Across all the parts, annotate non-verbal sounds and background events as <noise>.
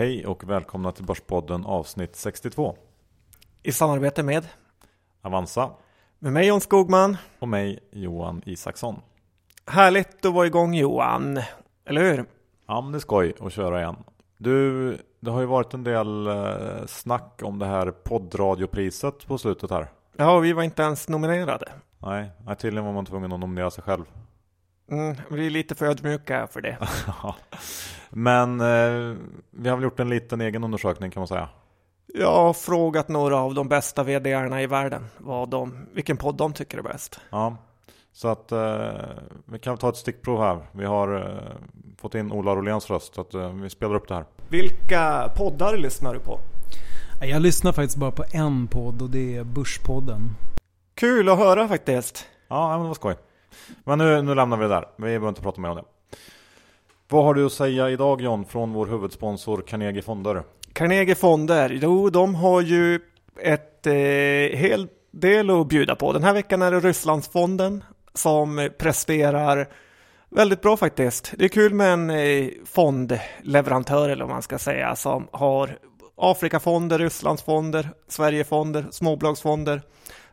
Hej och välkomna till Börspodden avsnitt 62. I samarbete med Avanza med mig John Skogman. och mig Johan Isaksson. Härligt att vara igång Johan, eller hur? Ja men det är skoj att köra igen. Du, det har ju varit en del eh, snack om det här poddradiopriset på slutet här. Ja, vi var inte ens nominerade. Nej, nej, tydligen var man tvungen att nominera sig själv. Mm, vi är lite för ödmjuka för det. <laughs> Men eh, vi har väl gjort en liten egen undersökning kan man säga. Jag har frågat några av de bästa vdarna i världen vad de, vilken podd de tycker är bäst. Ja, så att eh, vi kan ta ett stickprov här. Vi har eh, fått in Ola Roléns röst så att eh, vi spelar upp det här. Vilka poddar lyssnar du på? Jag lyssnar faktiskt bara på en podd och det är Börspodden. Kul att höra faktiskt. Ja, men det var skoj. Men nu, nu lämnar vi det där. Vi behöver inte prata mer om det. Vad har du att säga idag John från vår huvudsponsor Carnegie Fonder? Carnegie Fonder, jo de har ju ett eh, hel del att bjuda på. Den här veckan är det Rysslandsfonden som presterar väldigt bra faktiskt. Det är kul med en eh, fondleverantör eller vad man ska säga som har Afrikafonder, Rysslandsfonder, Sverigefonder, småbolagsfonder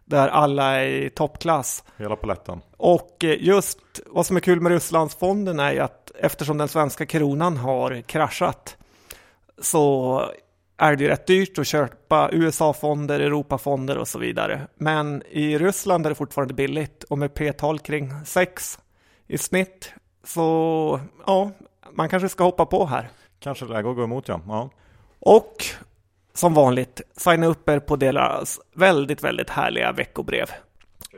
där alla är i toppklass. Hela paletten. Och eh, just vad som är kul med Rysslandsfonden är ju att eftersom den svenska kronan har kraschat så är det ju rätt dyrt att köpa USA-fonder, Europafonder och så vidare. Men i Ryssland är det fortfarande billigt och med p-tal kring 6 i snitt så ja, man kanske ska hoppa på här. Kanske läge att gå emot ja. ja. Och som vanligt, signa upp er på deras väldigt, väldigt härliga veckobrev.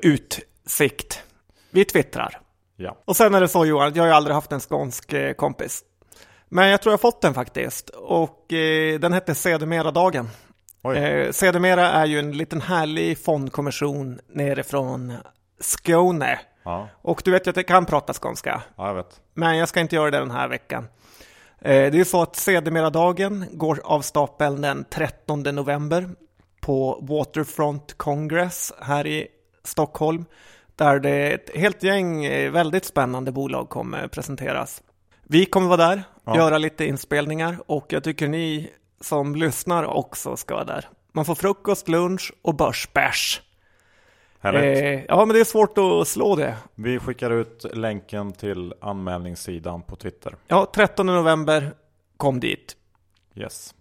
Utsikt. Vi twittrar. Ja. Och sen är det så Johan, jag har ju aldrig haft en skånsk eh, kompis. Men jag tror jag fått den faktiskt. Och eh, den hette Sedermera-dagen. Eh, Sedermera är ju en liten härlig fondkommission nerifrån Skåne. Ja. Och du vet ju att jag kan prata skånska. ja, jag vet. Men jag ska inte göra det den här veckan. Eh, Det är ju så att Sedermera-dagen går av stapeln den 13 november på Waterfront Congress här i Stockholm. Där det är ett helt gäng eh, väldigt spännande bolag kommer presenteras. Vi kommer vara där, Ja. göra lite inspelningar och jag tycker ni som lyssnar också ska vara där. Man får frukost, lunch och börsbärs. Eh, ja, men det är svårt att slå det. Vi skickar ut länken till anmälningssidan på Twitter. Ja, 13 november, kom dit. Yes.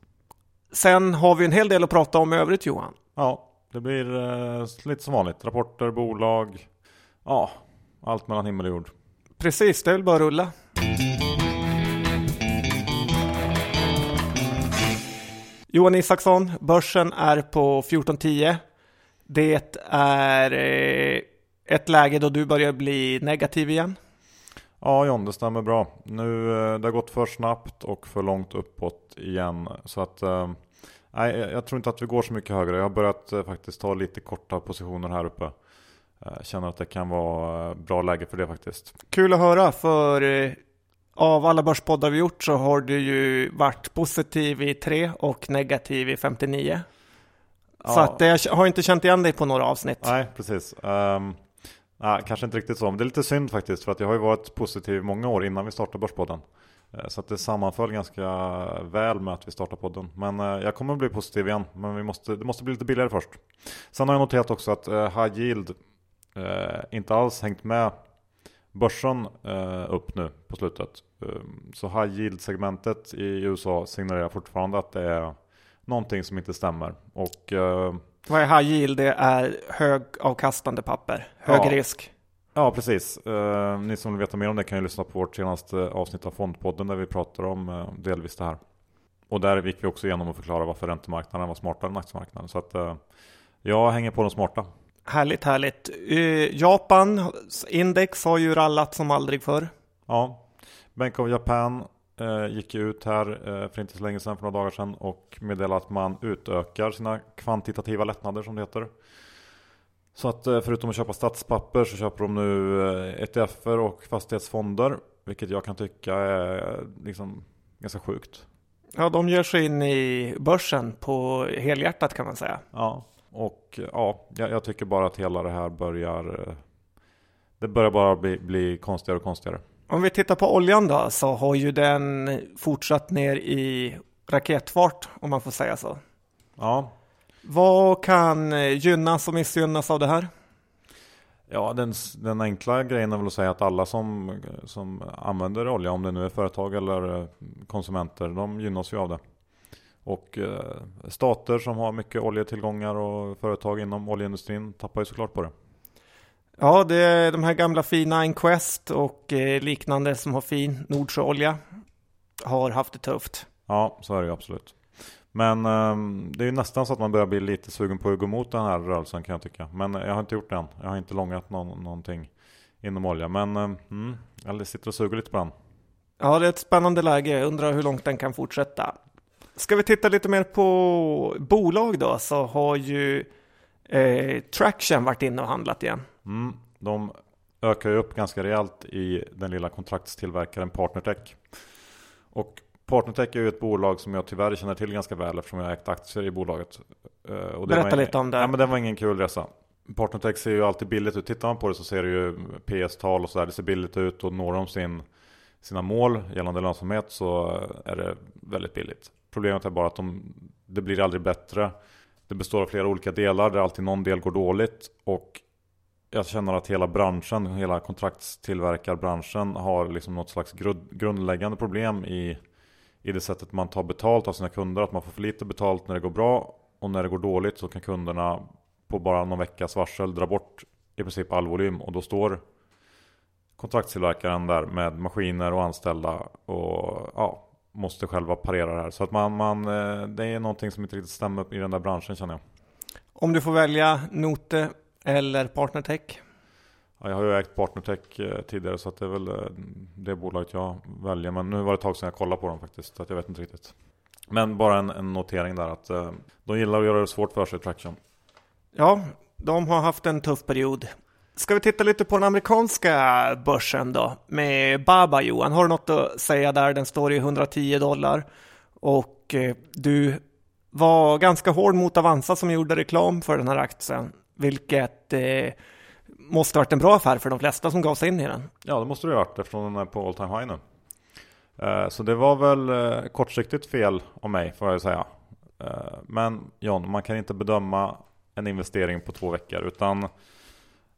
Sen har vi en hel del att prata om i övrigt Johan. Ja, det blir eh, lite som vanligt. Rapporter, bolag. Ja, allt mellan himmel och jord. Precis, det är väl bara att rulla. Johan Isaksson, börsen är på 1410. Det är eh, ett läge då du börjar bli negativ igen. Ja John, det stämmer bra. Nu, eh, det har gått för snabbt och för långt uppåt igen. Så att, eh, nej, jag tror inte att vi går så mycket högre. Jag har börjat faktiskt ta lite korta positioner här uppe. Eh, Känner att det kan vara bra läge för det faktiskt. Kul att höra för av alla börspoddar vi gjort så har du ju varit positiv i 3 och negativ i 59. Så Ja. att jag har inte känt igen dig på några avsnitt. Nej, precis. Um, nej, kanske inte riktigt så. Men det är lite synd faktiskt. För att jag har ju varit positiv många år innan vi startade Börspodden. Eh, Så att det sammanföll ganska väl med att vi startade podden. Men eh, jag kommer att bli positiv igen. Men vi måste, det måste bli lite billigare först. Sen har jag noterat också att eh, High Yield eh, inte alls hängt med börsen eh, upp nu på slutet. Um, Så High Yield-segmentet i USA signalerar fortfarande att det är någonting som inte stämmer. Och eh, Vad är high yield? Det är högavkastande papper, hög Ja. risk. Ja, precis. Eh, ni som vill veta mer om det kan ju lyssna på vårt senaste avsnitt av Fondpodden där vi pratar om eh, delvis det här. Och där gick vi också igenom och förklara varför räntemarknaden var smartare än aktiemarknaden. Så att eh, jag hänger på de smarta. Härligt, härligt. Eh, Japans index har ju rallat som aldrig förr. Ja, Bank of Japan gick ju ut här eh, för inte så länge sedan, för några dagar sedan och meddelade att man utökar sina kvantitativa lättnader som det heter. Så att eh, förutom att köpa statspapper så köper de nu eh, ETFer och fastighetsfonder. Vilket jag kan tycka är liksom ganska sjukt. Ja, de ger sig in i börsen på helhjärtat kan man säga. Ja, och ja, jag, tycker bara att hela det här börjar... eh, Det börjar bara bli, bli konstigare och konstigare. Om vi tittar på oljan då så har ju den fortsatt ner i raketfart om man får säga så. Ja, Vad kan gynnas och missgynnas av det här? Ja, den, den enkla grejen är väl att säga att alla som, som använder olja, om det nu är företag eller eh, konsumenter, de gynnas ju av det. Och eh, stater som har mycket oljetillgångar och företag inom oljeindustrin tappar ju såklart på det. Ja, det är de här gamla fina Inquest och eh, liknande som har fin Nordsjöolja har haft det tufft. Ja, så är det ju absolut. Men eh, det är ju nästan så att man börjar bli lite sugen på att gå emot den här rörelsen kan jag tycka. Men jag har inte gjort det än. Jag har inte långat någon, någonting inom olja. Men eh, mm, jag sitter och suger lite på den. Ja, det är ett spännande läge. Jag undrar hur långt den kan fortsätta. Ska vi titta lite mer på bolag då så har ju eh, Traction varit inne och handlat igen. Mm, de ökar ju upp ganska rejält i den lilla kontraktstillverkaren Partnertech. Och Partnertech är ju ett bolag som jag tyvärr känner till ganska väl eftersom jag ägt aktier i bolaget. Eh, Och Berätta var lite om det. Ja, men det var ingen kul resa. Partnertech ser ju alltid billigt ut. Tittar man på det så ser det ju PS-tal och sådär. Det ser billigt ut och når de sin, sina mål gällande lönsamhet så är det väldigt billigt. Problemet är bara att de, det blir aldrig bättre. Det består av flera olika delar där alltid någon del går dåligt. Och jag känner att hela branschen, hela kontraktstillverkarbranschen har liksom något slags grundläggande problem i, i det sättet man tar betalt av sina kunder. Att man får för lite betalt när det går bra och när det går dåligt så kan kunderna på bara någon veckas varsel dra bort i princip all volym och då står kontraktstillverkaren där med maskiner och anställda och ja, måste själva parera det här. Så att man, man, eh, det är någonting som inte riktigt stämmer i den där branschen känner jag. Om du får välja Note eller Partnertech. Ja, jag har ju ägt Partnertech eh, tidigare så det är väl eh, det bolaget jag väljer. Men nu var det ett tag sedan jag kollade på dem faktiskt. Så att jag vet inte riktigt. Men bara en, en notering där att de gillar att göra det svårt för sig Traction. Ja, de har haft en tuff period. Ska vi titta lite på den amerikanska börsen då med Baba Johan? Har du något att säga där? Den står i 110 dollar och eh, du var ganska hård mot Avanza som gjorde reklam för den här aktien, vilket eh, måste varit en bra affär för de flesta som gav sig in i den. Ja, det måste det ha varit eftersom den är på all time high nu. Eh, Så det var väl eh, kortsiktigt fel av mig får jag säga. Eh, Men John, man kan inte bedöma en investering på två veckor utan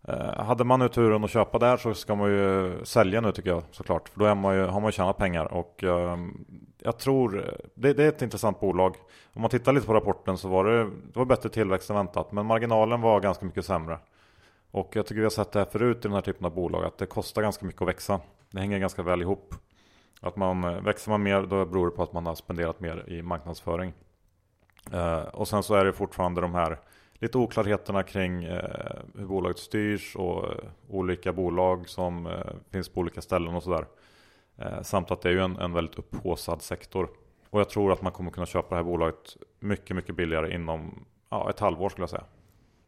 Eh, hade man nu turen att köpa där så ska man ju sälja nu tycker jag såklart. För då är man ju, har man ju tjänat pengar och ehm, jag tror eh, det, det är ett intressant bolag. Om man tittar lite på rapporten så var det, det var bättre tillväxt än väntat men marginalen var ganska mycket sämre. Och jag tycker vi har sett det här förut i den här typen av bolag att det kostar ganska mycket att växa. Det hänger ganska väl ihop. Att man eh, växer man mer då beror det på att man har spenderat mer i marknadsföring. Och sen så är det fortfarande de här lite oklarheterna kring eh, hur bolaget styrs och eh, olika bolag som eh, finns på olika ställen och sådär. Eh, samt att det är ju en, en väldigt upphåsad sektor. Och jag tror att man kommer kunna köpa det här bolaget mycket, mycket billigare inom ja, ett halvår skulle jag säga.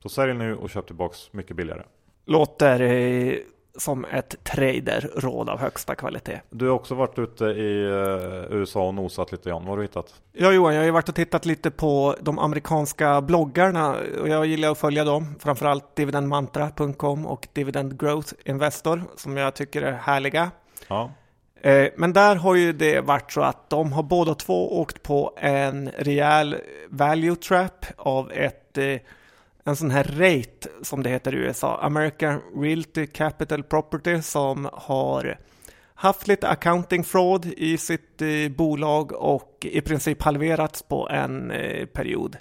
Så sälj nu och köp tillbaks mycket billigare. Låter eh, som ett traderråd av högsta kvalitet. Du har också varit ute i eh, USA och nosat lite Jan. Vad har du hittat? Ja Johan, jag har ju varit och tittat lite på de amerikanska bloggarna och jag gillar att följa dem. Framförallt dividendmantra.com och Dividend Growth Investor som jag tycker är härliga. Ja, Eh, Men där har ju det varit så att de har båda två åkt på en rejäl value trap av ett eh, en sån här rate som det heter i USA, American Realty Capital Property som har haft lite accounting fraud i sitt eh, bolag och i princip halverats på en eh, period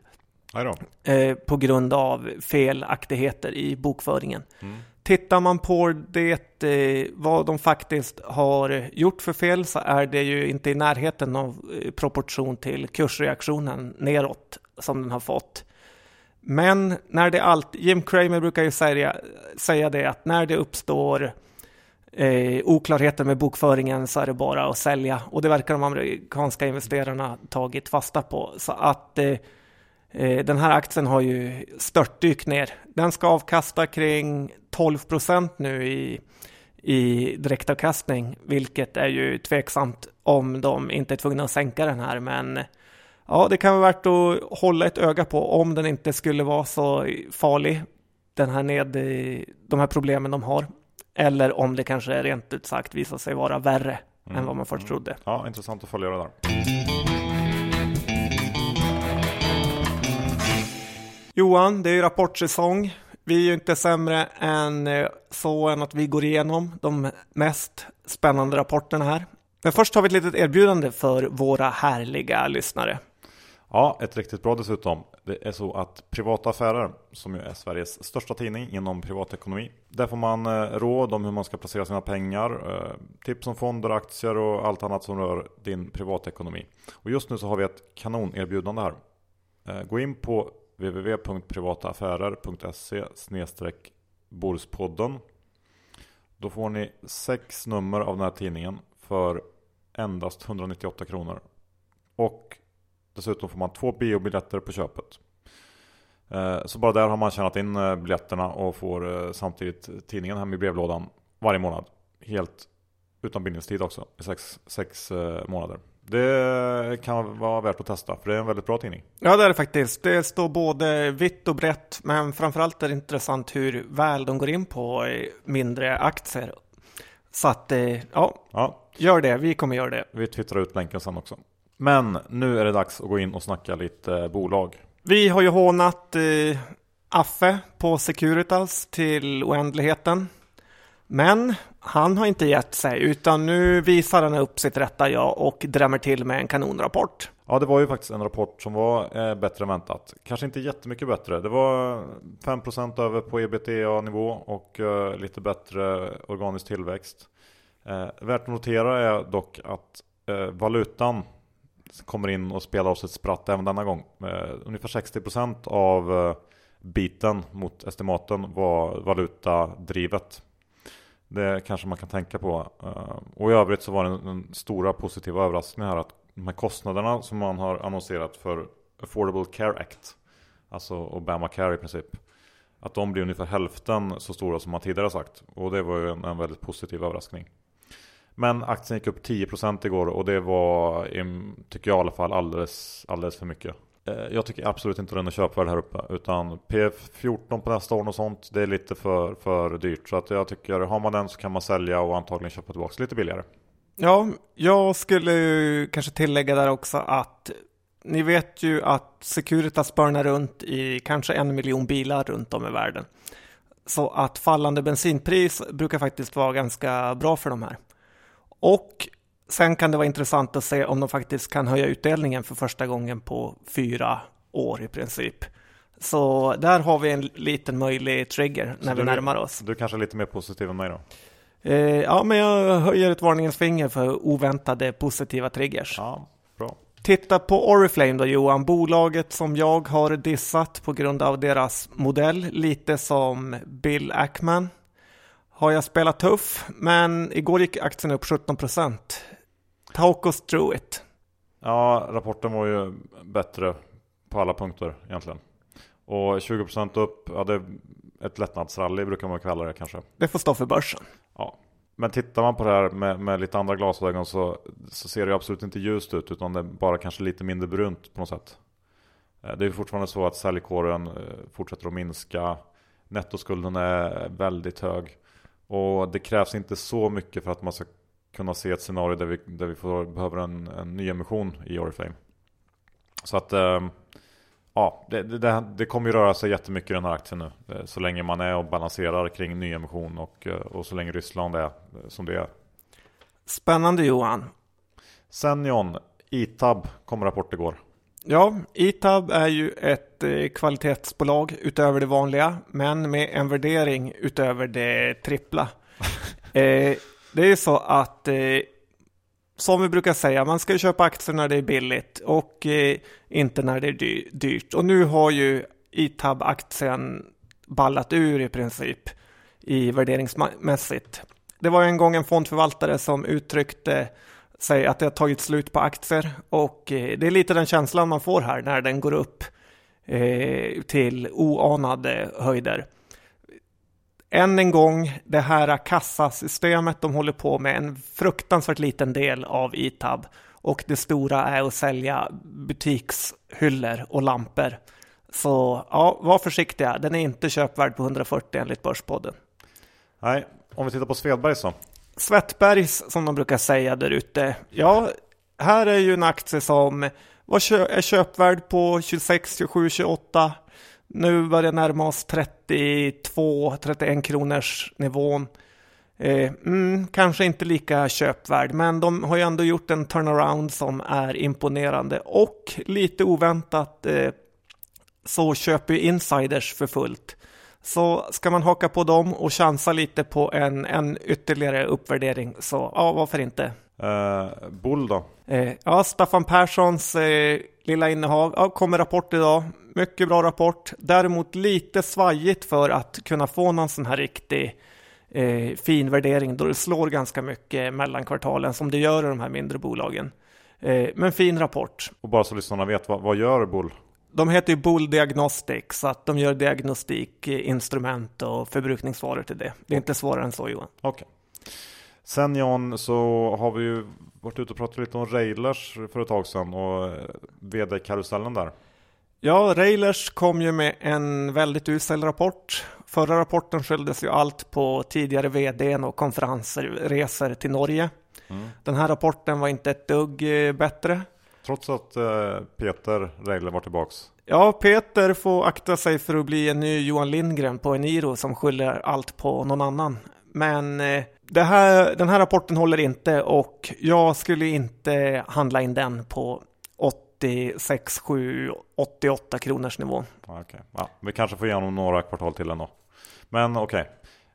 eh, på grund av felaktigheter i bokföringen. Mm. Tittar man på det, eh, vad de faktiskt har gjort för fel så är det ju inte i närheten av eh, proportion till kursreaktionen neråt som den har fått. Men när det allt, Jim Cramer brukar ju säga, säga det att när det uppstår eh, oklarheter med bokföringen så är det bara att sälja och det verkar de amerikanska investerarna tagit fasta på. Så att eh, Eh, Den här aktien har ju störtdykt ner. Den ska avkasta kring 12 procent nu i, i direktavkastning, vilket är ju tveksamt om de inte är tvungna att sänka den här. Men Ja, det kan vara värt att hålla ett öga på om den inte skulle vara så farlig, den här ned, de här problemen de har. Eller om det kanske rent ut sagt visar sig vara värre mm. än vad man först mm. trodde. Ja, intressant att följa det där. Johan, det är ju rapportsäsong. Vi är ju inte sämre än eh, så än att vi går igenom de mest spännande rapporterna här. Men först har vi ett litet erbjudande för våra härliga lyssnare. Ja, ett riktigt bra dessutom. Det är så att Privata Affärer, som ju är Sveriges största tidning inom privatekonomi, där får man eh, råd om hur man ska placera sina pengar, eh, tips om fonder, aktier och allt annat som rör din privatekonomi. Och just nu så har vi ett kanonerbjudande här. Eh, gå in på www.privataaffärer.se Borspodden. Då får ni sex nummer av den här tidningen för endast 198 kronor. Och dessutom får man två biobiljetter på köpet. Eh, så bara där har man tjänat in eh, biljetterna och får eh, samtidigt tidningen hem i brevlådan varje månad. Helt utan bindningstid också i sex, sex månader. Det kan vara värt att testa för det är en väldigt bra tidning. Ja det är det faktiskt. Det står både vitt och brett men framförallt är det intressant hur väl de går in på mindre aktier. Så att ja, ja. gör det. Vi kommer göra det. Vi twittrar ut länken sen också. Men nu är det dags att gå in och snacka lite bolag. Vi har ju hånat eh, Affe på Securitas till oändligheten. Men han har inte gett sig utan nu visar han upp sitt rätta jag och drämmer till med en kanonrapport. Ja, det var ju faktiskt en rapport som var eh, bättre än väntat. Kanske inte jättemycket bättre. Det var 5% över på ebitda-nivå och eh, lite bättre organisk tillväxt. Eh, värt att notera är dock att eh, valutan kommer in och spelar oss ett spratt även denna gång. Eh, ungefär 60% av eh, biten mot estimaten var valutadrivet. Det kanske man kan tänka på. Eh, och i övrigt så var det den stora positiva överraskningen här att de här kostnaderna som man har annonserat för Affordable Care Act, alltså Obamacare i princip, att de blir ungefär hälften så stora som man tidigare sagt. Och det var ju en, en väldigt positiv överraskning. Men aktien gick upp 10% igår och det var, tycker jag i alla fall, alldeles, alldeles för mycket. Eh, jag tycker absolut inte den är köpvärd här uppe utan P14 på nästa år och sånt det är lite för, för dyrt. Så att jag tycker har man den så kan man sälja och antagligen köpa tillbaka lite billigare. Ja, jag skulle kanske tillägga där också att ni vet ju att Securitas börnar runt i kanske en miljon bilar runt om i världen. Så att fallande bensinpris brukar faktiskt vara ganska bra för de här. Och sen kan det vara intressant att se om de faktiskt kan höja utdelningen för första gången på fyra år i princip. Så där har vi en liten möjlig trigger när vi närmar oss. Du är kanske är lite mer positiv än mig då? Eh, ja, men jag höjer ett varningens finger för oväntade positiva triggers. Ja, bra. Titta på Oriflame då Johan, bolaget som jag har dissat på grund av deras modell, lite som Bill Ackman har jag spelat tuff, men igår gick aktien upp 17 procent. Talk us through it. Ja, rapporten var ju bättre på alla punkter egentligen. Och 20 procent upp, ja det är ett lättnadsrally brukar man kalla det kanske. Det får stå för börsen. Ja, men tittar man på det här med, med lite andra glasögon så, så ser det absolut inte ljust ut utan det är bara kanske lite mindre brunt på något sätt. Eh, det är fortfarande så att säljkåren eh, fortsätter att minska. Nettoskulden är väldigt hög. Och det krävs inte så mycket för att man ska kunna se ett scenario där vi, där vi får, behöver en, en ny emission i Oriflame. Så att eh, ja, det, det, det, kommer ju röra sig jättemycket i den här aktien nu. Eh, så länge man är och balanserar kring ny emission och, eh, och så länge Ryssland är som det är. Spännande Johan. Sen John, ITAB kom rapport igår. Ja, ITAB är ju ett eh, kvalitetsbolag utöver det vanliga, men med en värdering utöver det trippla. <laughs> eh, det är så att, eh, som vi brukar säga, man ska köpa aktier när det är billigt och eh, inte när det är dyrt. Och nu har ju ITAB-aktien ballat ur i princip i värderingsmässigt. Det var en gång en fondförvaltare som uttryckte säger att det har tagit slut på aktier och eh, det är lite den känslan man får här när den går upp eh, till oanade höjder. Än en gång, det här kassasystemet, de håller på med en fruktansvärt liten del av ITAB och det stora är att sälja butikshyllor och lampor. Så ja, var försiktiga, den är inte köpvärd på 140 enligt Börspodden. Nej, om vi tittar på Svedbergs då? Svettbergs som de brukar säga där ute. Ja, här är ju en aktie som var kö är köpvärd på 26, 27, 28. Nu börjar närma oss 32-31 kronors nivån. Eh, mm, kanske inte lika köpvärd, men de har ju ändå gjort en turnaround som är imponerande och lite oväntat eh, så köper ju insiders för fullt. Så ska man haka på dem och chansa lite på en, en ytterligare uppvärdering så ja, varför inte? Eh, Bull då? Eh, ja, Staffan Perssons eh, lilla innehav. Ja, kommer rapport idag. Mycket bra rapport. Däremot lite svajigt för att kunna få någon sån här riktig eh, fin värdering då det slår ganska mycket mellan kvartalen som det gör i de här mindre bolagen. Eh, men fin rapport. Och bara så lyssnarna vet, vad, vad gör Bull? De heter ju Bull Diagnostics, så att de gör diagnostikinstrument och förbrukningsvaror till det. Det är inte svårare än så Johan. Okej. Sen Jan så har vi ju varit ute och pratat lite om Railers för ett tag sedan och eh, vd-karusellen där. Ja, Railers kom ju med en väldigt usel rapport. Förra rapporten skylldes ju allt på tidigare vdn och konferensresor till Norge. Mm. Den här rapporten var inte ett dugg eh, bättre. Trots att eh, Peter Reiler var tillbaks. Ja, Peter får akta sig för att bli en ny Johan Lindgren på Eniro som skyller allt på någon annan. Men här, den här rapporten håller inte och jag skulle inte handla in den på 86, 7, 88 kronors nivå. Okej. Ja, vi kanske får igenom några kvartal till ändå. Men okej.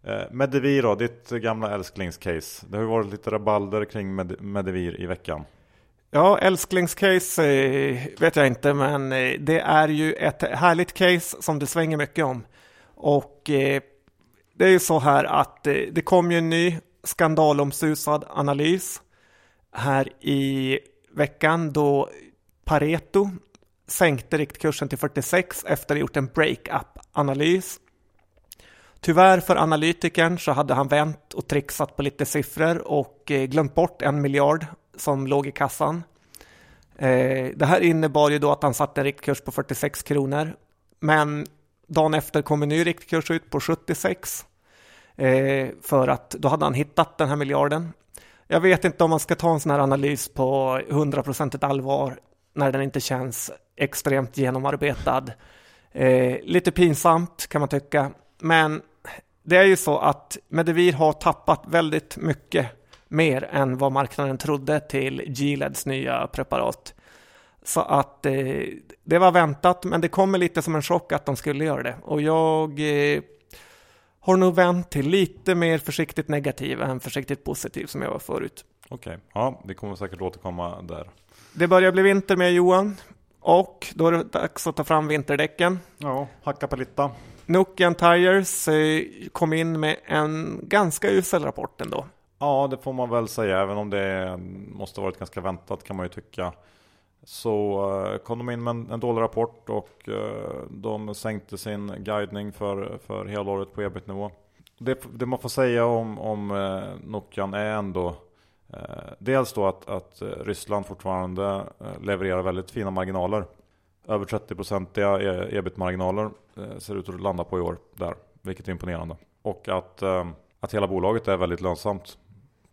Eh, Medivir då, ditt gamla älsklingscase. Det har ju varit lite rabalder kring Med- Medivir i veckan. Ja, älsklingscase eh, vet jag inte, men eh, det är ju ett härligt case som det svänger mycket om. Och det är ju så här att eh, det kom ju en ny skandalomsusad analys här i veckan då Pareto sänkte riktkursen till 46 efter att ha gjort en break-up-analys. Tyvärr för analytikern så hade han vänt och trixat på lite siffror och eh, glömt bort en miljard som låg i kassan. Eh, det här innebar ju då att han satte en riktkurs på 46 kronor. Men dagen efter kom en ny riktkurs ut på 76. Eh, För att då hade han hittat den här miljarden. Jag vet inte om man ska ta en sån här analys på 100% allvar när den inte känns extremt genomarbetad. Eh, lite pinsamt kan man tycka. Men det är ju så att Medivir har tappat väldigt mycket mer än vad marknaden trodde till Gileds nya preparat. Så att eh, det var väntat, men det kommer lite som en chock att de skulle göra det. Och jag eh, har nog vänt till lite mer försiktigt negativ än försiktigt positiv som jag var förut. Okej, ja, vi kommer säkert återkomma där. Det börjar bli vinter med Johan och då är det dags att ta fram vinterdäcken. Ja, hacka på lite. Nokian Tires eh, kom in med en ganska usel rapport ändå. Ja, det får man väl säga, även om det måste ha varit ganska väntat kan man ju tycka. Så eh, kom de in med en, en dålig rapport och eh, de sänkte sin guidning för, för helåret på ebit-nivå. Det, det man får säga om, om eh, Nokian är ändå dels då att, att Ryssland fortfarande levererar väldigt fina marginaler. Över 30-procentiga e, ebit-marginaler ser ut att landa på i år där, vilket är imponerande. Och att, att hela bolaget är väldigt lönsamt.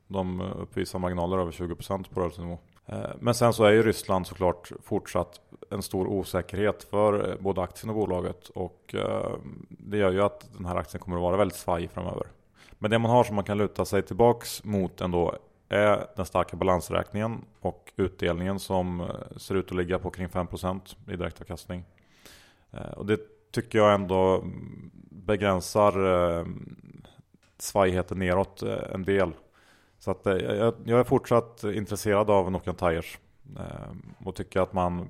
De uppvisar marginaler över 20% på rörelsenivå. Eh, men sen så är ju Ryssland såklart fortsatt en stor osäkerhet för eh, både aktien och bolaget. Och eh, det gör ju att den här aktien kommer att vara väldigt svajig framöver. Men det man har som man kan luta sig tillbaks mot ändå är den starka balansräkningen och utdelningen som ser ut att ligga på kring 5% i direktavkastning. Och det tycker jag ändå mm, begränsar svajigheten neråt en del. Så att eh, jag, jag är fortsatt intresserad av Nokian Tires. Eh, och tycker att man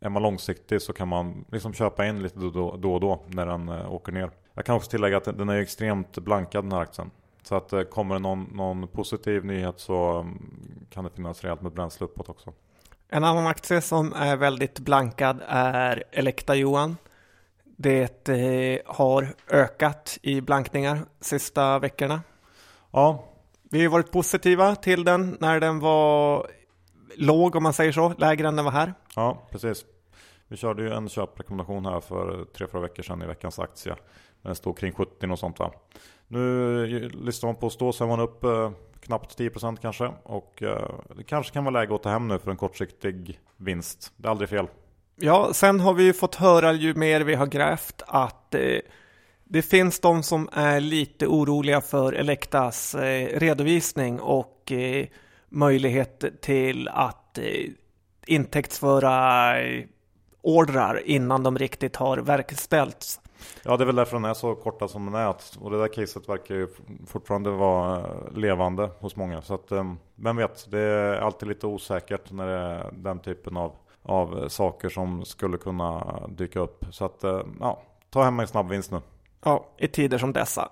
är man långsiktig så kan man liksom köpa in lite då, och då när den eh, åker ner. Jag kan också tillägga att den är extremt blankad den här aktien. Så att kommer det någon, någon positiv nyhet så mm, kan det finnas rejält med bränsle uppåt också. En annan aktie som är väldigt blankad är Elekta Johan. Det har ökat i blankningar sista veckorna. Ja, Vi har varit positiva till den när den var låg om man säger så, lägre än den var här. Ja, precis. Vi körde ju en köprekommendation här för tre, fyra veckor sedan i veckans aktie. Den stod kring 70 och sånt va. Nu listar man på stå så är man upp eh, knappt 10% kanske. Och eh, det kanske kan vara läge att ta hem nu för en kortsiktig vinst. Det är aldrig fel. Ja, sen har vi ju fått höra ju mer vi har grävt att eh, det finns de som är lite oroliga för Elektas eh, redovisning och eh, möjlighet till att eh, intäktsföra ordrar innan de riktigt har verkställts. Ja, det är väl därför den är så korta som den är. Och det där caset verkar ju fortfarande vara levande hos många. Så att, vem vet, det är alltid lite osäkert när det är den typen av, av saker som skulle kunna dyka upp. Så att, ja, ta hem en snabb vinst nu. Ja, i tider som dessa.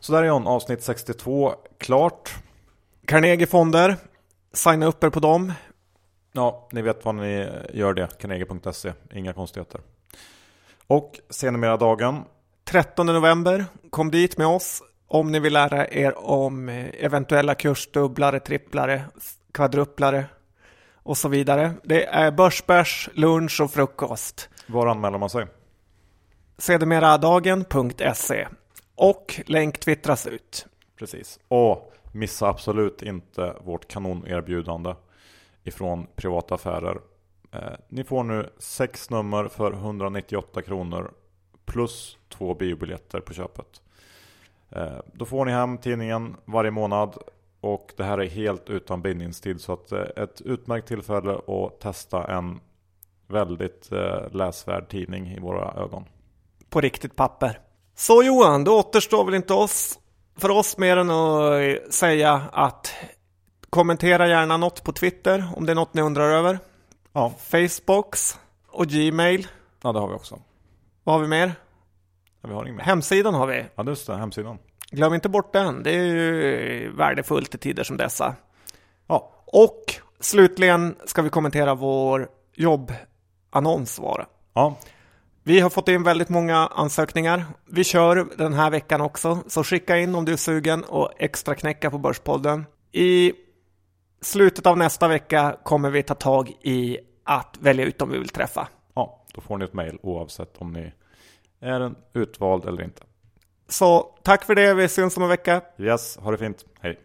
Så där är John, avsnitt 62 klart. Carnegie Fonder, signa upp er på dem. Ja, ni vet vad ni gör det. Carnegie.se, inga konstigheter. Och senare dagen. 13 november, kom dit med oss om ni vill lära er om eventuella kursdubblare, tripplare, kvadruplare och så vidare. Det är börsbärs, lunch och frukost. Var anmäler man sig? Sedermeradagen.se och länk twittras ut. Precis. Och missa absolut inte vårt kanonerbjudande ifrån privata affärer. Eh, ni får nu sex nummer för 198 kronor plus två biobiljetter på köpet. Eh, då får ni hem tidningen varje månad och det här är helt utan bindningstid så att eh, ett utmärkt tillfälle att testa en väldigt eh, läsvärd tidning i våra ögon. På riktigt papper. Så Johan, då återstår väl inte oss för oss mer än att säga att kommentera gärna något på Twitter om det är något ni undrar över. Ja. Facebooks och Gmail. Ja, det har vi också. Vad har vi mer? Ja, vi har inget mer. Hemsidan har vi. Ja, just det. Hemsidan. Glöm inte bort den. Det är ju värdefullt i tider som dessa. Ja. Och slutligen ska vi kommentera vår jobbannons. Ja, Vi har fått in väldigt många ansökningar. Vi kör den här veckan också, så skicka in om du är sugen och extra knäcka på Börspodden. I slutet av nästa vecka kommer vi ta tag i att välja ut dem vi vill träffa. ja, då får ni ett mejl oavsett om ni är en utvald eller inte. Så tack för det, vi syns om en vecka. Yes, ha det fint. Hej.